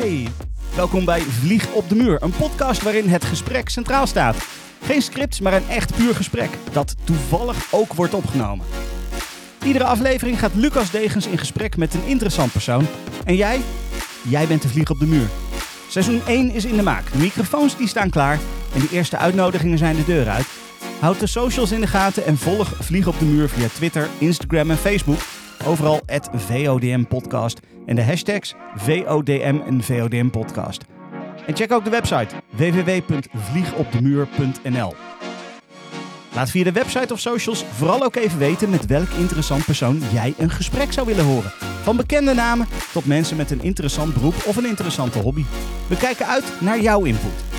Hey, welkom bij Vlieg op de Muur, een podcast waarin het gesprek centraal staat. Geen scripts, maar een echt puur gesprek, dat toevallig ook wordt opgenomen. Iedere aflevering gaat Lucas Degens in gesprek met een interessant persoon. En jij? Jij bent de Vlieg op de Muur. Seizoen 1 is in de maak. De microfoons die staan klaar en de eerste uitnodigingen zijn de deur uit. Houd de socials in de gaten en volg Vlieg op de Muur via Twitter, Instagram en Facebook. Overal het VODM Podcast en de hashtags VODM en VODM Podcast. En check ook de website www.vliegopdemuur.nl. Laat via de website of socials vooral ook even weten met welk interessant persoon jij een gesprek zou willen horen. Van bekende namen tot mensen met een interessant beroep of een interessante hobby. We kijken uit naar jouw input.